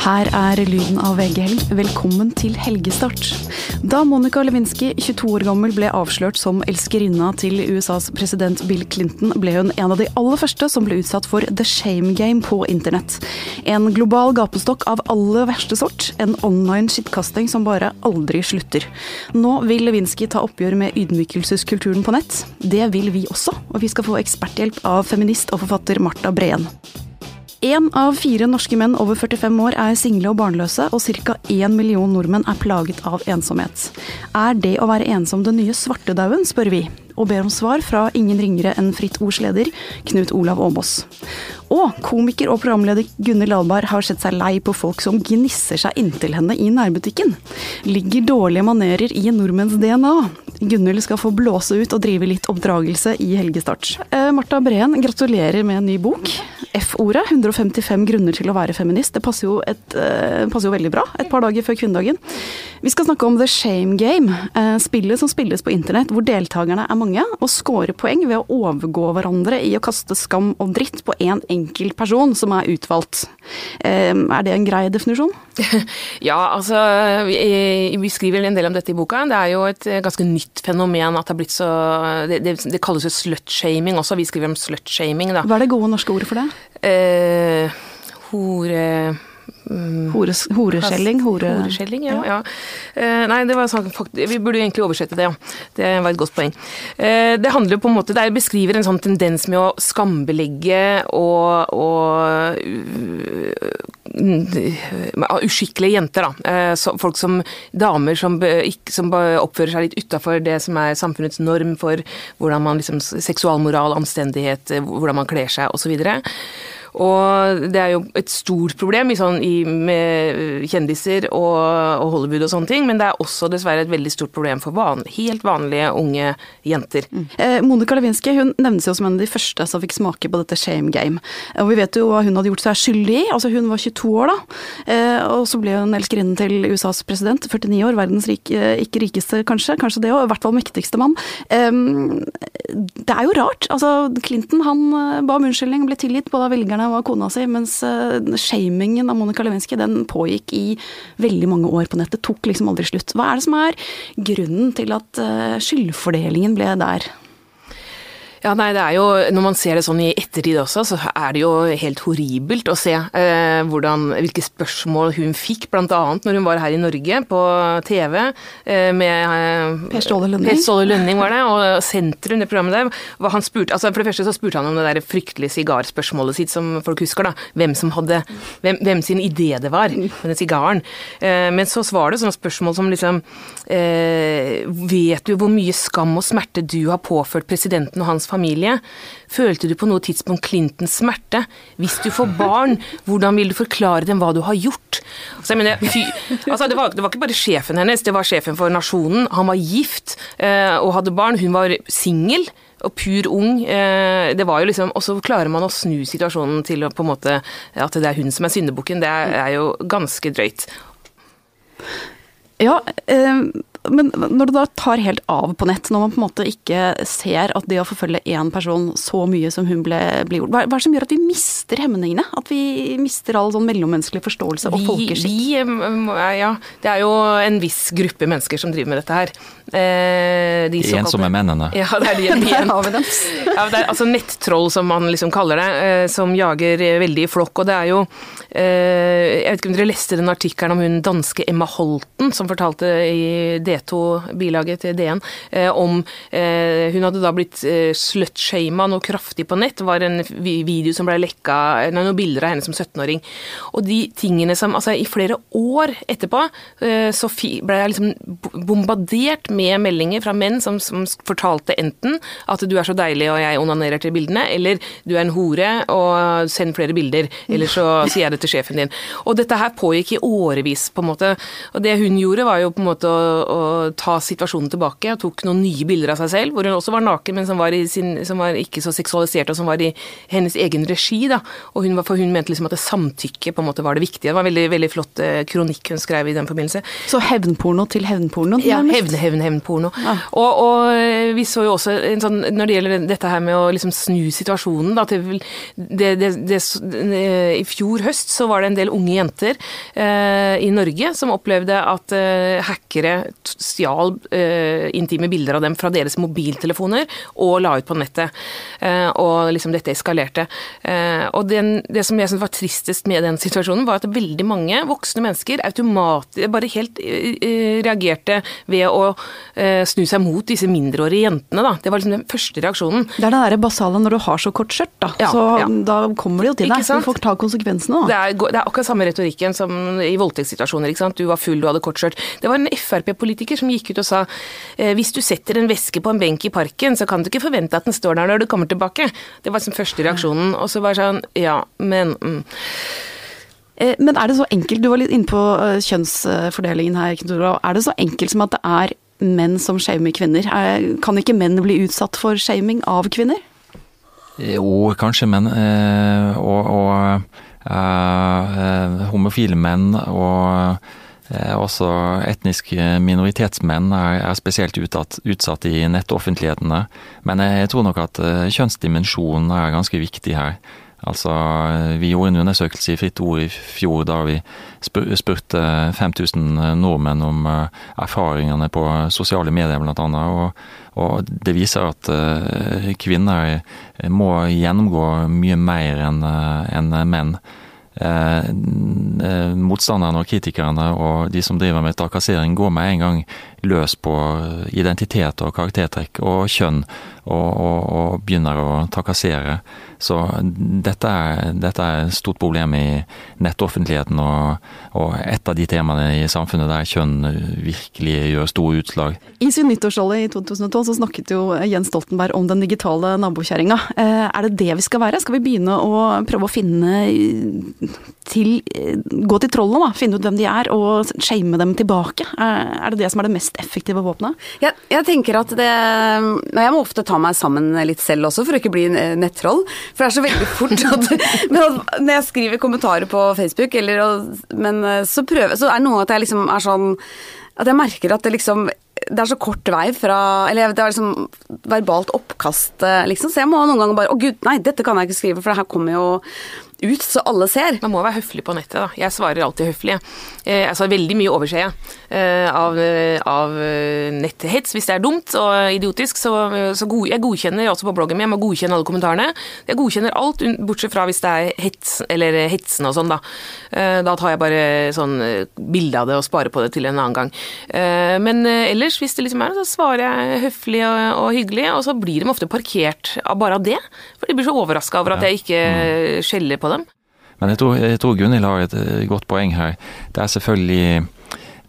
Her er lyden av VG-helg. Velkommen til helgestart. Da Monica Lewinsky, 22 år gammel, ble avslørt som elskerinna til USAs president Bill Clinton, ble hun en av de aller første som ble utsatt for the shame game på internett. En global gapestokk av aller verste sort. En online skittkasting som bare aldri slutter. Nå vil Lewinsky ta oppgjør med ydmykelseskulturen på nett. Det vil vi også, og vi skal få eksperthjelp av feminist og forfatter Marta Breen. Én av fire norske menn over 45 år er single og barnløse, og ca. én million nordmenn er plaget av ensomhet. Er det å være ensom den nye svartedauden, spør vi, og ber om svar fra ingen ringere enn Fritt Ords leder, Knut Olav Åmås. Og komiker og programleder Gunhild Dahlberg har sett seg lei på folk som gnisser seg inntil henne i nærbutikken. Ligger dårlige manerer i nordmenns DNA? Gunhild skal få blåse ut og drive litt oppdragelse i helgestart. Eh, Marta Breen, gratulerer med en ny bok. F-ordet, 155 grunner til å være feminist. Det passer jo, et, eh, passer jo, veldig bra et par dager før kvinnedagen. Vi skal snakke om The Shame Game, eh, spillet som spilles på internett hvor deltakerne er mange og scorer poeng ved å overgå hverandre i å kaste skam og dritt på én en enkelt person som er utvalgt. Er det en grei definisjon? ja, altså vi, vi skriver en del om dette i boka. Det er jo et ganske nytt fenomen at det har blitt så Det, det, det kalles jo slutshaming også. Vi skriver om slutshaming, da. Hva er det gode norske ordet for det? Eh, hore... Mm. Hores, horeskjelling? Hore... Horeskjelling, ja. ja. Uh, nei, det var sånn, vi burde egentlig oversette det, ja. Det var et godt poeng. Uh, det handler på en måte Det beskriver en sånn tendens med å skambelegge og, og uh, uskikkelige jenter, da. folk som damer som, som oppfører seg litt utafor det som er samfunnets norm for hvordan man liksom Seksualmoral, anstendighet, hvordan man kler seg, osv. Og det er jo et stort problem sånn, i, med kjendiser og, og, Hollywood og sånne ting, men det er også dessverre et veldig stort problem for van, helt vanlige unge jenter. Mm. Eh, Monica Lewinsky hun nevnes jo som en av de første som fikk smake på dette shame game. Og vi vet jo hva hun hadde gjort seg skyldig i. Altså hun var 22 år da, eh, og så ble hun elskerinnen til USAs president, 49 år, verdens rik, eh, ikke rikeste kanskje, kanskje det òg, i hvert fall mektigste mann. Eh, det er jo rart. Altså Clinton han eh, ba om unnskyldning, ble tilgitt både av velgerne Barna var kona si, mens uh, shamingen av Monica Lewinsky den pågikk i veldig mange år på nettet. Tok liksom aldri slutt. Hva er det som er grunnen til at uh, skyldfordelingen ble der? Ja, nei, det er jo, Når man ser det sånn i ettertid også, så er det jo helt horribelt å se eh, hvordan, hvilke spørsmål hun fikk, bl.a. når hun var her i Norge på TV eh, med eh, Per Ståle Lønning. Per Ståle Lønning var det, og Sentrum, det programmet der. Hva han spurte, altså For det første så spurte han om det der fryktelige sigarspørsmålet sitt som folk husker, da. Hvem som hadde, hvem, hvem sin idé det var med den sigaren. Eh, men så var det sånne spørsmål som liksom eh, Vet du hvor mye skam og smerte du har påført presidenten og hans familie. Følte du på noe tidspunkt Clintons smerte? Hvis du får barn, hvordan vil du forklare dem hva du har gjort? Altså, mener, fy, altså, det, var, det, var, ikke bare sjefen hennes, det var sjefen for nasjonen. Han var gift eh, og hadde barn. Hun var singel og pur ung. Eh, det var jo liksom, Og så klarer man å snu situasjonen til på en måte, at det er hun som er syndebukken. Det er, er jo ganske drøyt. Ja, eh, men når det da tar helt av på nett, når man på en måte ikke ser at det å forfølge én person så mye som hun ble, ble gjort, hva, er det som gjør at vi mister hemningene? At vi mister all sånn mellommenneskelig forståelse og folkeskikk? Vi, ja, det er jo en viss gruppe mennesker som driver med dette her. Eh, de, de ensomme mennene. Ja, det er de, de en, ja, det er altså nettroll, som man liksom kaller det, eh, som jager veldig i flokk. Og det er jo eh, Jeg vet ikke om dere leste den artikkelen om hun danske Emma Holten, som fortalte i D2-bilaget til DN eh, om eh, Hun hadde da blitt eh, slutshama noe kraftig på nett. Var en video som ble lekka, noen bilder av henne som 17-åring. Og de tingene som Altså, i flere år etterpå så ble jeg liksom bombardert med meldinger fra menn som, som fortalte enten at du er så deilig og jeg onanerer til bildene, eller du er en hore og send flere bilder, eller så sier jeg det til sjefen din. Og dette her pågikk i årevis, på en måte. Og det hun gjorde, var jo på en måte å, å å ta situasjonen tilbake, og tok noen nye bilder av seg selv, hvor hun også var naken, men som var, sin, som var ikke så seksualisert, og som var i hennes egen regi. da, og hun, For hun mente liksom at det samtykke på en måte var det viktige. Det var en veldig, veldig flott eh, kronikk hun skrev i den forbindelse. Så hevnporno til hevnporno? Ja, hevn, hevn, hevnporno. Ja. Og, og, eh, vi så jo også en sånn, når det gjelder dette her med å liksom snu situasjonen da, til det, det, det, I fjor høst så var det en del unge jenter eh, i Norge som opplevde at eh, hackere stjal eh, intime bilder av dem fra deres mobiltelefoner og la ut på nettet. Eh, og liksom dette eskalerte. Eh, og den, det som jeg syntes var tristest med den situasjonen, var at veldig mange voksne mennesker automatisk bare helt reagerte ved å snu seg mot disse mindreårige jentene. Da. Det var liksom den første reaksjonen. Det er det derre basale når du har så kort skjørt, da. Ja, så ja. da kommer det jo til deg. Så folk tar konsekvensene, da. Det er, det er akkurat samme retorikken som i voldtektssituasjoner. ikke sant? Du var full, du hadde kort skjørt. Det var en Frp-politiker som gikk ut og sa eh, hvis du setter en veske på en benk i parken, så kan du ikke forvente at den står der når du kommer tilbake. Det var liksom første reaksjonen. Og så var det sånn ja, men mm. Eh, men er det så enkelt, du var litt inne på eh, kjønnsfordelingen her, Knut Olav. Er det så enkelt som at det er menn som shamer kvinner? Kan ikke menn bli utsatt for shaming av kvinner? Jo, kanskje, men og, og uh, homofile menn og også etniske minoritetsmenn er, spesielt utsatt, i nettoffentlighetene. Men jeg, tror nok at uh, kjønnsdimensjonen er ganske viktig her. Altså, Vi gjorde en undersøkelse i Fritt Ord i fjor da vi spurte 5000 nordmenn om erfaringene på sosiale medier bl.a. Og, og det viser at kvinner må gjennomgå mye mer enn en menn. Eh, eh, motstanderne og kritikerne og de som driver med trakassering, går med en gang løs på identitet og karaktertrekk og kjønn, og, og, og begynner å trakassere. Så dette er, dette er, et stort problem i nettoffentligheten, og, og, et av de temaene i samfunnet der kjønn virkelig gjør store utslag. I sin nyttårsrolle i 2012 så snakket jo Jens Stoltenberg om den digitale nabokjerringa. Eh, er det det vi skal være? Skal vi begynne å prøve å finne til Gå til trollene, da. Finne ut hvem de er, og shame dem tilbake? Er det det som er det mest effektive våpenet? Jeg, jeg tenker at det Jeg må ofte ta meg sammen litt selv også, for å ikke bli nettroll. For det er så veldig fort at Når jeg skriver kommentarer på Facebook, eller, men eh, så, prøver, så er det noe at jeg liksom er sånn At jeg merker at det liksom det er så kort vei fra Eller det er liksom verbalt oppkast, eh, liksom. Så jeg må noen ganger bare Å, gud, nei, dette kan jeg ikke skrive, for det her kommer jo ut så alle ser. Man må være høflig på nettet, da. Jeg svarer alltid høflig. Eh, altså veldig mye overser jeg eh, av, av eh, netthets. Hvis det er dumt og idiotisk, så, så god, jeg godkjenner også på bloggen min, jeg må godkjenne alle kommentarene. Jeg godkjenner alt, bortsett fra hvis det er hets, eller hetsende og sånn, da. Eh, da tar jeg bare sånn bilde av det og sparer på det til en annen gang. Eh, men ellers, hvis det liksom er så svarer jeg høflig og, og hyggelig, og så blir de ofte parkert av bare av det. For de blir så overraska over at jeg ikke skjeller på dem. Men jeg tror, jeg tror Gunhild har et eh, godt poeng her. Det er selvfølgelig,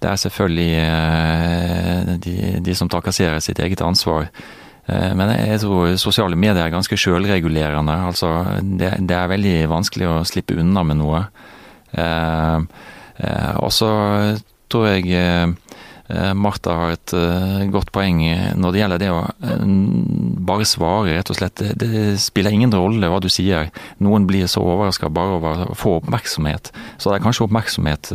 det er selvfølgelig eh, de, de, som trakasserer sitt eget ansvar. Eh, men jeg tror sosiale medier er ganske sjølregulerende. Altså, det, det, er veldig vanskelig å slippe unna med noe. Og så tror jeg Martha har et uh, godt poeng når det gjelder det å uh, bare svare, rett og slett. Det, spiller ingen rolle hva du sier. Noen blir så overraska bare over å få oppmerksomhet. Så det er kanskje oppmerksomhet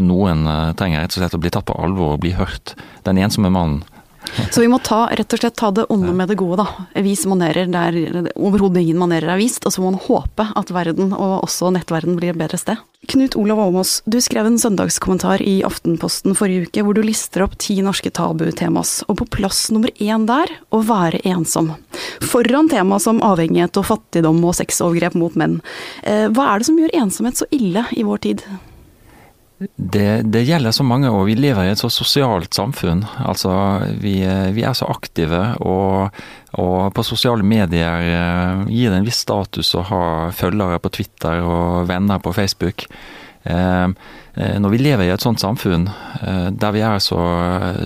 noen trenger, rett og slett å bli tatt på alvor og bli hørt. Den ensomme mannen. Så vi må ta, rett og slett ta det onde med det gode, da. Vis manerer der overhodet ingen manerer er vist. Og så må man håpe at verden, og også nettverden, blir et bedre sted. Knut Olav Almås, du skrev en søndagskommentar i Aftenposten forrige uke hvor du lister opp ti norske tabutemas, og på plass nummer én der å være ensom. Foran tema som avhengighet og fattigdom og sexovergrep mot menn. Eh, hva er det som gjør ensomhet så ille i vår tid? Det, det, gjelder så mange, og vi lever i et så sosialt samfunn. Altså, vi, vi er så aktive, og, og, på sosiale medier eh, gir det en viss status å ha følgere på Twitter og venner på Facebook. Eh, eh, når vi lever i et sånt samfunn, der vi er så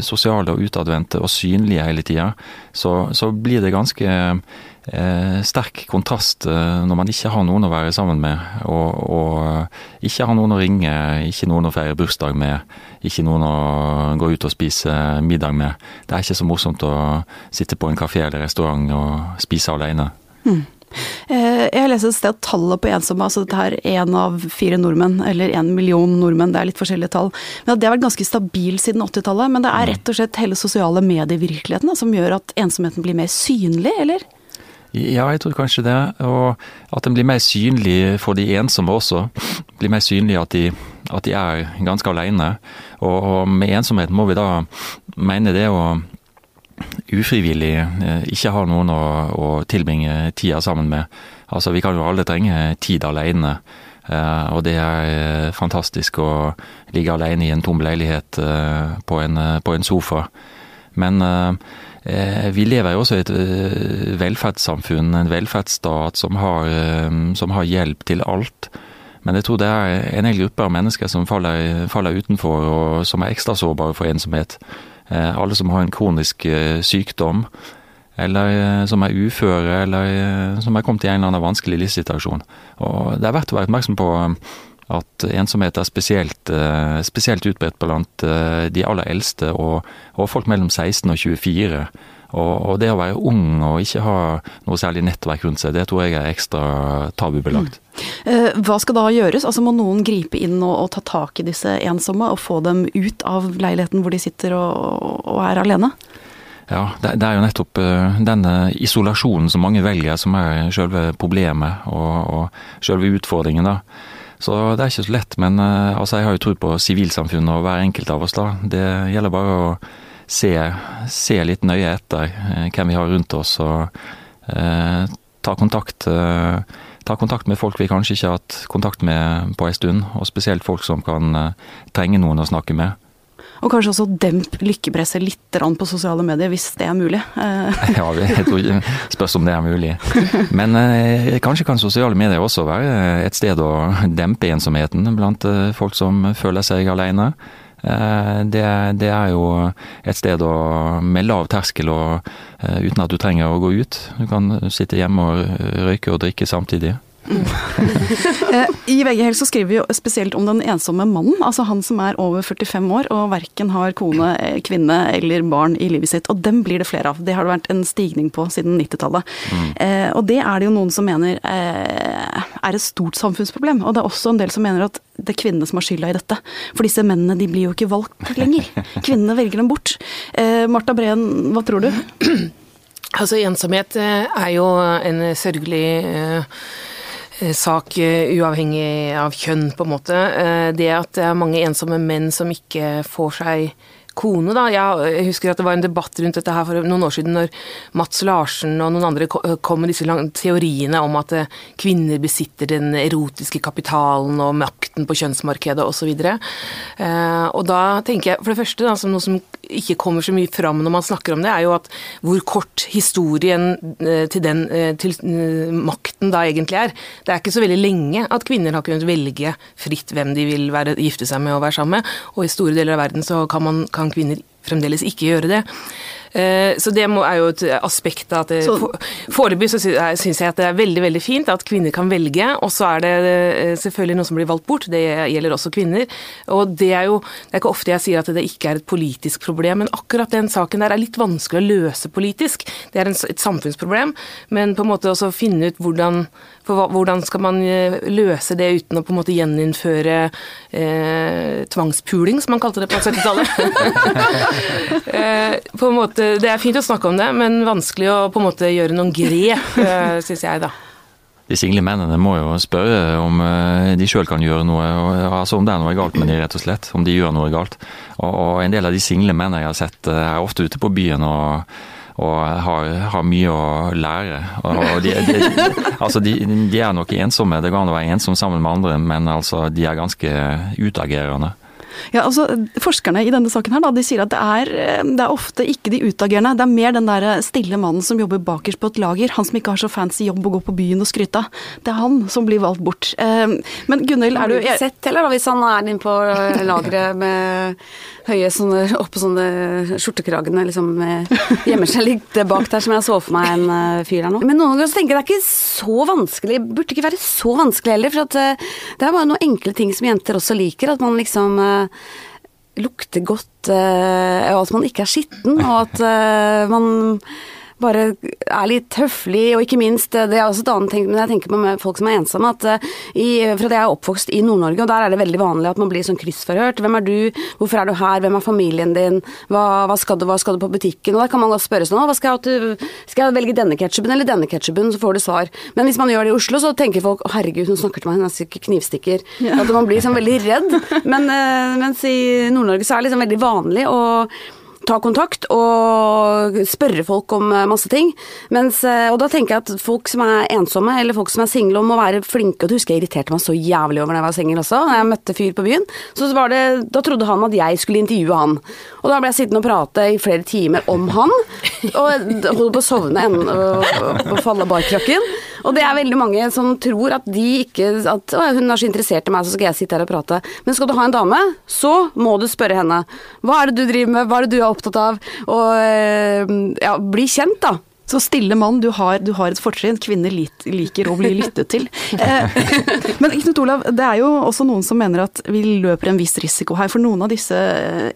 sosiale og utadvendte og synlige hele tida, så, så, blir det ganske eh, sterk kontrast eh, når man ikke har noen å være sammen med, og, og ikke har noen å ringe, ikke noen å feire bursdag med, ikke noen å gå ut og spise middag med. Det er ikke så morsomt å sitte på en kafé eller restaurant og spise alene. Mm. Eh, jeg har lest et sted at tallet på ensomme, altså dette her én av fire nordmenn, eller én million nordmenn, det er litt forskjellige tall, men at det har vært ganske stabil siden 80-tallet. Men det er mm. rett og slett hele sosiale medievirkeligheten som gjør at ensomheten blir mer synlig, eller? Ja, jeg tror kanskje det. Og at den blir mer synlig for de ensomme også. Blir mer synlig at de, at de er ganske alene. Og, og med ensomhet må vi da mene det å ufrivillig eh, ikke ha noen å, å, tilbringe tida sammen med. Altså, vi kan jo alle trenge tid alene. Uh, og det er eh, fantastisk å ligge alene i en tom leilighet på, en, på, en, sofa. Men vi lever jo også i et velferdssamfunn, en velferdsstat som har, som har, hjelp til alt. Men jeg tror det er en hel gruppe av mennesker som faller, faller utenfor, og som er ekstra sårbare for ensomhet. Eh, alle som har en kronisk eh, sykdom, eller eh, som er uføre, eller som er kommet i en eller annen vanskelig livssituasjon. Og det er verdt å være oppmerksom på at ensomhet er spesielt, spesielt utbredt blant de aller eldste og, og, folk mellom 16 og 24. Og, og, det å være ung og ikke ha noe særlig nettverk rundt seg, det tror jeg er ekstra tabubelagt. Mm. Hva skal da gjøres? Altså Må noen gripe inn og, og, ta tak i disse ensomme og få dem ut av leiligheten hvor de sitter og, er alene? Ja, det, er jo nettopp denne isolasjonen som mange velger som er selve problemet og, og selve utfordringen. da. Så det er ikke så lett, men uh, altså, jeg har jo tro på sivilsamfunnet og hver enkelt av oss. da. Det gjelder bare å se, se litt nøye etter uh, hvem vi har rundt oss, og ta kontakt. Eh, ta kontakt med folk vi kanskje ikke har hatt kontakt med på en stund, og spesielt folk som kan uh, trenge noen å snakke med. Og kanskje også demp lykkepresset litt på sosiale medier, hvis det er mulig. Eh. ja, jeg tror ikke spørs om det er mulig. Men eh, kanskje kan sosiale medier også være et sted å dempe ensomheten blant eh, folk som føler seg alene. Eh, det, det, er jo et sted å, med lav terskel og uten at du trenger å gå ut. Du kan sitte hjemme og røyke og drikke samtidig. Eh, I VG Helg så skriver vi jo spesielt om den ensomme mannen, altså han som er over 45 år og verken har kone, eh, kvinne eller barn i livet sitt. Og dem blir det flere av. Det har det vært en stigning på siden 90-tallet. Mm. Eh, og det er det jo noen som mener eh, er et stort samfunnsproblem. Og det er også en del som mener at det er kvinnene som har skylda i dette. For disse mennene de blir jo ikke valgt lenger. Kvinnene velger dem bort. Eh, Marta Breen, hva tror du? Altså, ensomhet er jo en sørgelig sak eh, uavhengig av kjønn, på en måte. Eh, det at det er mange ensomme menn som ikke får seg kone, da. Jeg husker at det var en debatt rundt dette her for noen år siden når Mats Larsen og noen andre kom med disse teoriene om at eh, kvinner besitter den erotiske kapitalen og makten på kjønnsmarkedet osv. Og, så eh, og da tenker jeg for det første, da, som noe som ikke kommer så mye fram når man snakker om det, er jo at hvor kort historien eh, til den til makten da egentlig er. Det er ikke så veldig lenge at kvinner har kunnet velge fritt hvem de vil være, gifte seg med og være sammen med, og i store deler av verden så kan man kan kvinner fremdeles ikke gjøre det. Eh, så det er jo et aspekt at Foreløpig så syns jeg at det er veldig veldig fint at kvinner kan velge, og så er det eh, selvfølgelig noe som blir valgt bort. Det gjelder også kvinner. Og det er jo Det er ikke ofte jeg sier at det ikke er et politisk problem, men akkurat den saken der er litt vanskelig å løse politisk. Det er et samfunnsproblem, men på en måte også finne ut hvordan for hvordan skal man eh, løse det uten å på en måte gjeninnføre eh, tvangspuling, som man kalte det på 70-tallet? eh, på en måte, det er fint å snakke om det, men vanskelig å på en måte gjøre noen grep, eh, syns jeg, da. De single mennene må jo spørre om eh, de sjøl kan gjøre noe, altså om det er noe galt med de rett og slett. Om de gjør noe galt. Og, en del av de single mennene jeg har sett, eh, er ofte ute på byen og og har, har, mye å lære. Og de, de, altså de, de, er nok ensomme, det går an å være ensom sammen med andre, men altså de er ganske utagerende. Ja, altså Forskerne i denne saken her da, de sier at det er, eh, det er ofte ikke de utagerende. Det er mer den der stille mannen som jobber bakerst på et lager. Han som ikke har så fancy jobb å gå på byen og skryte av. Det er han som blir valgt bort. Eh, men Gunhild, er du Har du sett heller, da, hvis han er inne på lageret med høye sånne oppå sånne skjortekragene, liksom gjemmer seg litt bak der, som jeg så for meg en fyr der nå. Men noen ganger så tenker jeg det er ikke så vanskelig, burde ikke være så vanskelig heller, for at det er bare noen enkle ting som jenter også liker, at man liksom lukter godt, og at man ikke er skitten, og at man bare er litt høflig, og ikke minst Det er også et annet ting, men jeg tenker på med folk som er ensomme, at i, fra det jeg er oppvokst i Nord-Norge, og der er det veldig vanlig at man blir sånn kryssforhørt. Hvem er du? Hvorfor er du her? Hvem er familien din? Hva, hva, skal, du, hva skal, du, på butikken? Og da kan man godt spørre sånn skal jeg, skal jeg velge denne ketsjupen eller denne ketsjupen? Så får du svar. Men hvis man gjør det i Oslo, så tenker folk å herregud, hun snakker til meg, hun er sikkert knivstikker. Ja. At man blir sånn veldig redd. Men mens i Nord-Norge så er det liksom veldig vanlig å ta kontakt og spørre folk om eh, masse ting. Mens, eh, og da tenker jeg at folk som er ensomme, eller folk som er single, må være flinke. Og du husker jeg irriterte meg så jævlig over da jeg var singel også, da jeg møtte fyr på byen. Så var det, da trodde han at jeg skulle intervjue han. Og da ble jeg sittende og prate i flere timer om han, og holdt på å sovne og falle av barkrakken. Og det er veldig mange som tror at de ikke At å, hun er så interessert i meg, så skal jeg sitte her og prate. Men skal du ha en dame, så må du spørre henne. Hva er det du driver med, hva er det du er opptatt av? Og eh, ja, bli kjent, da. Så stille mann, du har, du har et fortrinn. Kvinner liker å bli lyttet til. Eh, men Knut Olav, det er jo også noen som mener at vi løper en viss risiko her. For noen av disse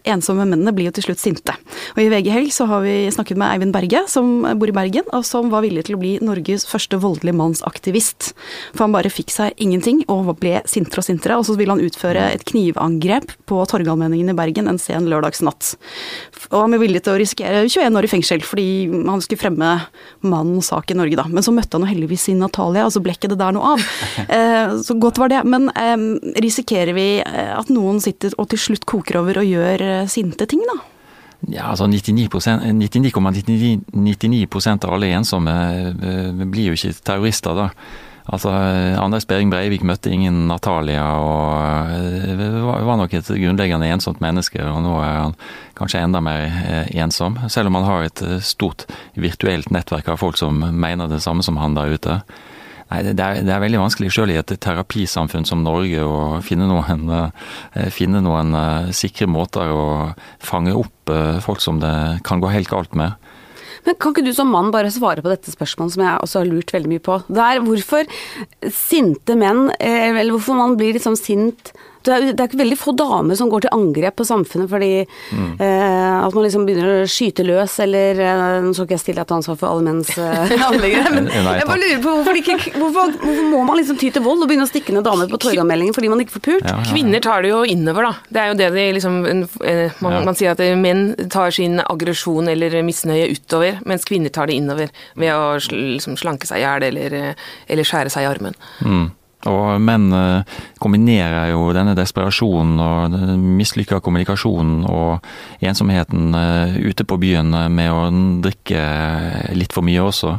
ensomme mennene blir jo til slutt sinte. Og i VG Helg så har vi snakket med Eivind Berge, som bor i Bergen, og som var villig til å bli Norges første voldelige mannsaktivist. For han bare fikk seg ingenting, og ble sintere og sintere. Og så ville han utføre et knivangrep på Torgallmenningen i Bergen en sen lørdagsnatt. Og han var villig til å risikere 21 år i fengsel fordi han skulle fremme mannens sak i Norge, da. Men så møtte han jo heldigvis sin Natalia, og så ble ikke det der noe av. Eh, så godt var det. Men eh, risikerer vi eh, at noen sitter og til slutt koker over og gjør sinte ting, da? Ja, altså 99,99 99%, 99% av alle ensomme blir jo ikke terrorister, da. Altså, Anders Behring Breivik møtte ingen Natalia og eh, var nok et grunnleggende ensomt menneske. Og nå er han kanskje enda mer eh, ensom, selv om han har et eh, stort virtuelt nettverk av folk som mener det samme som han der ute. Nei, det er, det er veldig vanskelig selv i et terapisamfunn som Norge å finne noen, finne noen sikre måter å fange opp folk som det kan gå helt galt med. Men kan ikke du som mann bare svare på dette spørsmålet som jeg også har lurt veldig mye på. Det er hvorfor sinte menn, eh, eller hvorfor man blir liksom sint det er, det er ikke veldig få damer som går til angrep på samfunnet fordi mm. eh, at man liksom begynner å skyte løs, eller eh, Nå skal ikke jeg stille deg til ansvar for alle menns eh, handlinger, men jeg bare lurer på hvorfor, ikke, hvorfor, hvorfor, må man liksom ty til vold og begynne å stikke ned damer på Torgallmeldingen fordi man ikke får pult? Ja, ja, ja. Kvinner tar det jo innover, da. Det er jo det de liksom en, man, man sier at menn tar sin aggresjon eller misnøye utover, mens kvinner tar det innover ved å liksom slanke seg i hjel eller, eller skjære seg i armen. Mm. Og menn eh, kombinerer jo denne desperasjonen og mislykka kommunikasjonen og ensomheten eh, ute på byen med å drikke litt for mye også.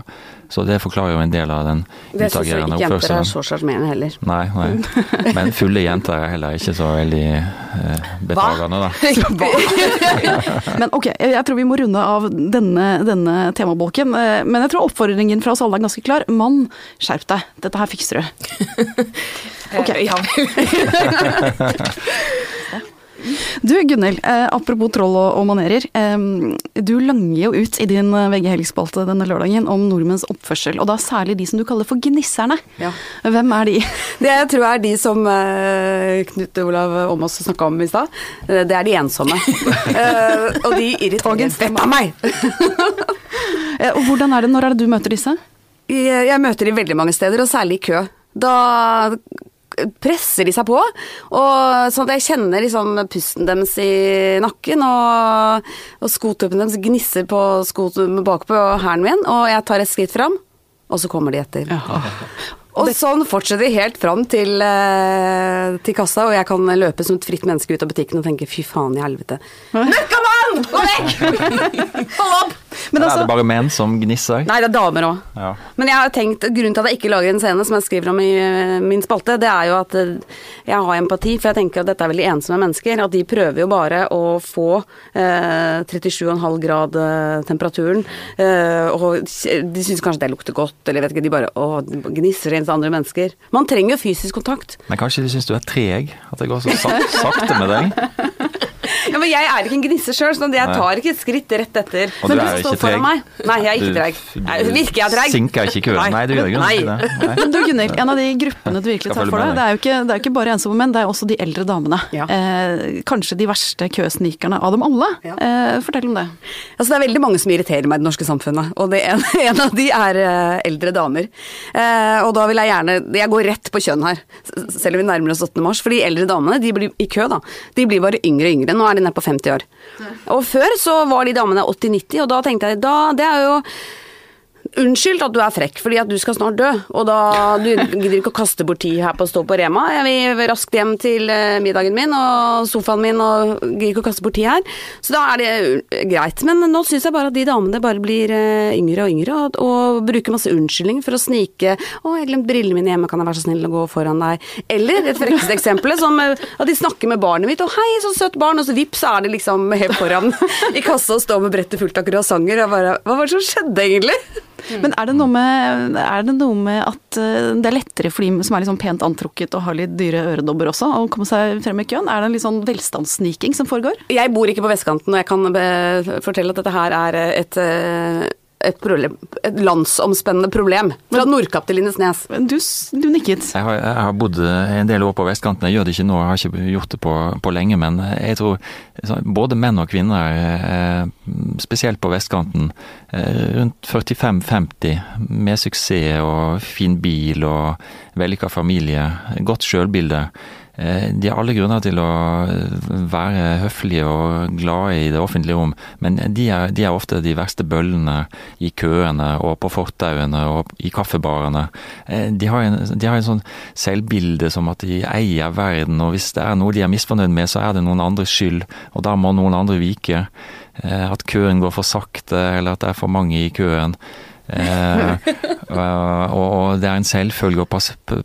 Så det forklarer jo en del av den utagerende oppførselen. Det syns ikke jenter er så sjarmerende heller. Nei, nei. Men fulle jenter er heller ikke så veldig eh, betagende, da. Men ok, jeg tror vi må runde av denne, denne temabolken. Eh, men jeg tror oppfordringen fra oss alle er ganske klar. Mann, skjerp deg. Dette her fikser du. Ok. Ja. Du Gunhild, eh, apropos troll og, og manerer. Eh, du langer jo ut i din eh, VG Helg-spalte denne lørdagen om nordmenns oppførsel, og da særlig de som du kaller for gnisserne. Ja. Hvem er de? Det jeg tror er de som eh, Knut Olav Åmås snakka om i stad. Eh, det er de ensomme. Eh, og de irriterer Fett av meg! og hvordan er det, når er det du møter disse? Jeg, jeg møter de veldig mange steder, og særlig i kø. Da presser de seg på. Og sånn at jeg kjenner liksom pusten deres i nakken, og, og skotuppene deres gnisser på bakpå hælen min, og jeg tar et skritt fram, og så kommer de etter. Ja. Og sånn fortsetter vi helt fram til, eh, til, kassa, og jeg kan løpe som et fritt menneske ut av butikken og tenke fy faen i helvete. Møkkamann! Igjen! Gå vekk! Hold opp! Men altså, er det bare menn som gnisser? Nei, det er damer òg. Ja. Men jeg har tenkt, grunnen til at jeg ikke lager en scene som jeg skriver om i eh, min spalte, det er jo at eh, jeg har empati, for jeg tenker at dette er veldig ensomme mennesker. At de prøver jo bare å få eh, 37,5 grad eh, temperaturen, eh, og de syns kanskje det lukter godt, eller vet ikke, de bare å, gnisser inn til andre mennesker. Man trenger jo fysisk kontakt. Men kanskje de syns du er treg? At det går så sakte med deg? Ja, men jeg er ikke en gnisse sjøl, så jeg tar ikke et skritt rett etter. Og du Men er står ikke foran treg? meg. Nei, jeg er ikke Du- treg. du Nei, Virker jeg treg? Sinker ikke i køen? Nei, du gjør jo ikke det. Men du Gunnhild, en av de gruppene du virkelig tar for deg, det er jo ikke, det er ikke bare ensomme menn, det er også de eldre damene. Ja. Eh, kanskje de verste køsnikerne av dem alle. Ja. Eh, fortell om det. Altså, det er veldig mange som irriterer meg i det norske samfunnet, og det en, en av de er eh, eldre damer. Eh, og da vil jeg gjerne Jeg går rett på kjønn her, selv om vi nærmer oss 8. mars. For de eldre damene de blir i kø, da. De blir bare yngre og yngre. Nå er de nede på 50 år. Og før så var de damene 80-90, og da tenkte jeg da Det er jo Unnskyld at du er frekk, fordi at du skal snart dø. Og da Du gidder ikke å kaste bort tid her på å stå på Rema. Jeg vil raskt hjem til eh, middagen min og sofaen min og gidder ikke å kaste bort tid her. Så da er det uh, greit. Men nå syns jeg bare at de damene bare blir eh, yngre og yngre, og, og bruker masse unnskyldninger for å snike 'Å, jeg glemte brillene mine hjemme, kan jeg være så snill å gå foran deg?' Eller det frekkeste eksempelet, som eh, at de snakker med barnet mitt, og 'hei, så søtt barn', og så vips, så er de liksom helt foran i kassa og står med brettet fullt av croissanter. Og bare Hva var det som skjedde, egentlig? Men er det, med, er det noe med at eh, det er lettere for de som er sånn pent antrukket og har litt dyre øredobber også, å komme seg frem i køen? Er det en litt sånn velstandssniking som foregår? Jeg bor ikke på vestkanten, og jeg kan be- fortelle at dette her er et, eh, et, problem, et landsomspennende problem. Fra Nordkapp til Lindesnes. Men Du, du nikket. Jeg har, jeg har bodd en del år på vestkanten. Jeg gjør det ikke nå, jeg har ikke gjort det på, på lenge. Men jeg tror både menn og kvinner, eh, spesielt på vestkanten, eh, rundt 45-50, med suksess og fin bil og vellykka familie, godt sjølbilde. Eh, De har alle grunner til å være høflige og glade i det offentlige rom, men de er, de er ofte de verste bøllene i køene og på fortauene og i kaffebarene. Eh, De har, en, de har en sånn selvbilde som at de eier verden, og hvis det er noe de er misfornøyd med, så er det noen andres skyld, og da må noen andre vike. Eh, At køen går for sakte, eller at det er for mange i køen. Eh, og, og det er en selvfølge å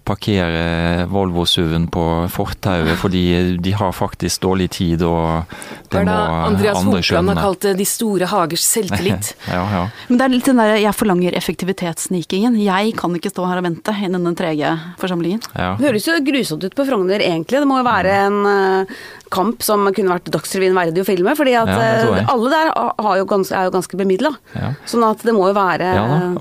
parkere Volvo-SUV-en på fortauet, fordi de har faktisk dårlig tid, og Det må da Andreas andre Hopland har kalt det de store hagers selvtillit. Ja, ja. Men det er litt den der 'jeg forlanger effektivitetssnikingen'. Jeg kan ikke stå her og vente i denne trege forsamlingen. ja. Det høres jo grusomt ut på Frogner, egentlig. Det må jo være en eh, kamp som kunne vært Dagsrevyen verdig å filme. fordi at eh, alle der har jo ganske, er jo ganske bemidla. Ja. Sånn at det må jo være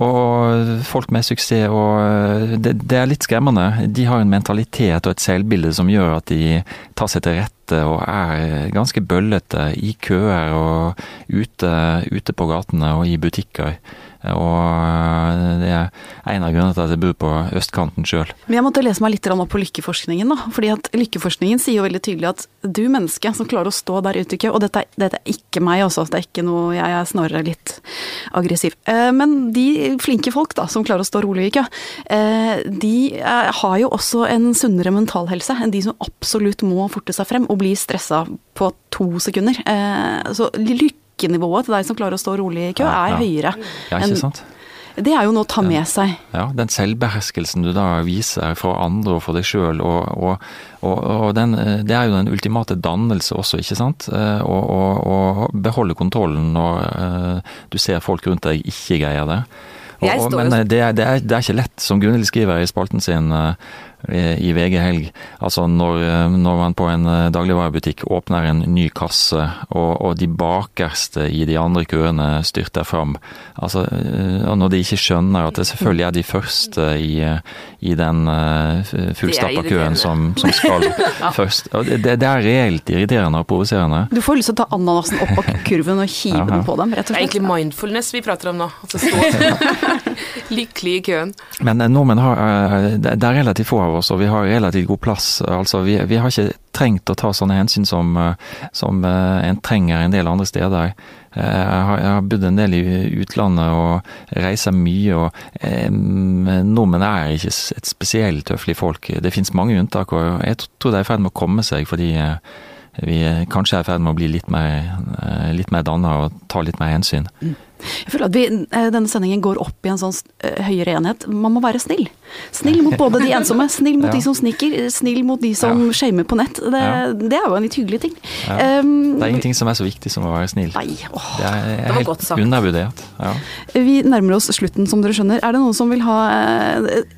og folk med suksess og det, det er litt skremmende. De har en mentalitet og et selvbilde som gjør at de tar seg til rette og er ganske bøllete i køer og ute, ute på gatene og i butikker. Og det er en av grunnene til at jeg bor på østkanten sjøl. Men jeg måtte lese meg litt på lykkeforskningen, da. Fordi at lykkeforskningen sier jo veldig tydelig at du menneske som klarer å stå der ute i kø, og dette, dette er ikke meg også, det er ikke noe Jeg er snarere litt aggressiv. Eh, Men de flinke folk da, som klarer å stå rolig i kø, eh, de eh, har jo også en sunnere mentalhelse enn de som absolutt må forte seg frem og bli stressa på to sekunder. Så Så lykkenivået til deg som klarer å stå rolig i kø, er høyere. Ja, ikke sant? Det er jo noe å ta med seg. Ja, den selvbeherskelsen du da viser for andre og for deg sjøl, og, og, og, og den, eh, det er jo den ultimate dannelse også, ikke sant? Eh, Å og, og beholde kontrollen når uh, du ser folk rundt deg ikke greier det. Men eh, det er, det, er, det er ikke lett, som Gunhild skriver i spalten sin eh, i VG Helg. Altså når, eh, når man på en eh, dagligvarebutikk åpner en ny kasse, og, og de bakerste i de andre køene styrter fram. Altså, eh, og når de ikke skjønner at det selvfølgelig er de første i, i den fullstappa køen som, som skal først. Og det, det er reelt irriterende og provoserende. Du får lyst til å ta ananasen opp av kurven og hive Ja, ja. den på dem, rett og Det er egentlig mindfulness vi prater om nå. Altså stå lykkelig i køen. Men nordmenn har det er relativt få av oss, og vi har relativt god plass. Altså, vi, vi har ikke trengt å ta sånne hensyn som, eh, som eh, en trenger en del andre steder. Eh, Jeg har, jeg har bodd en del i utlandet og reiser mye, og eh, nordmenn er ikke et spesielt høflig folk. Det finnes mange unntak, og jeg tror det er i ferd med å komme seg, fordi eh, vi kanskje er i ferd med å bli litt mer, litt mer danna og ta litt mer hensyn. Mm. Jeg føler at vi, eh, denne sendingen går opp i en sånn eh, høyere enhet. Man må være snill. Snill mot både de ensomme, snill mot ja. de som sniker, snill mot de som ja. shamer på nett. Det, ja. det, er jo en litt hyggelig ting. Ja. Um, det er ingenting som er så viktig som å være snill. Nei, åh, det er, er det helt undervurdert. Vi nærmer oss slutten, som dere skjønner. Er det noen som vil ha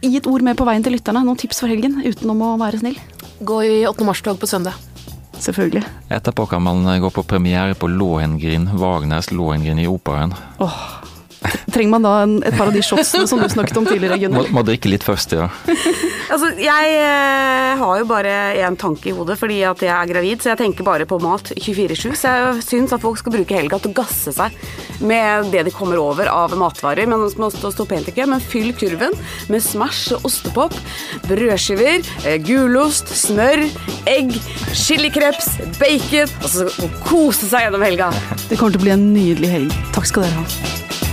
gi et ord med på veien til lytterne? Noen tips for helgen utenom å være snill? Gå i 8. mars-tog på søndag. Selvfølgelig. Etterpå kan man gå på premiere på Lohengrin, Wagners Lohengrin i Operaen. Oh. Trenger man da en, et par av de shotsene som du snakket om tidligere, Gunnar? Må, må drikke litt først, ja. altså, jeg eh, har jo bare én tanke i hodet fordi at jeg er gravid, så jeg tenker bare på mat 24-7. Så jeg syns at folk skal bruke helga til å gasse seg med det de kommer over av matvarer. Men stå pent i men fyll kurven med Smash og ostepop, brødskiver, eh, gulost, smør, egg, chilikreps, bacon. Altså kose seg gjennom helga. Det kommer til å bli en nydelig helg. Takk skal dere ha.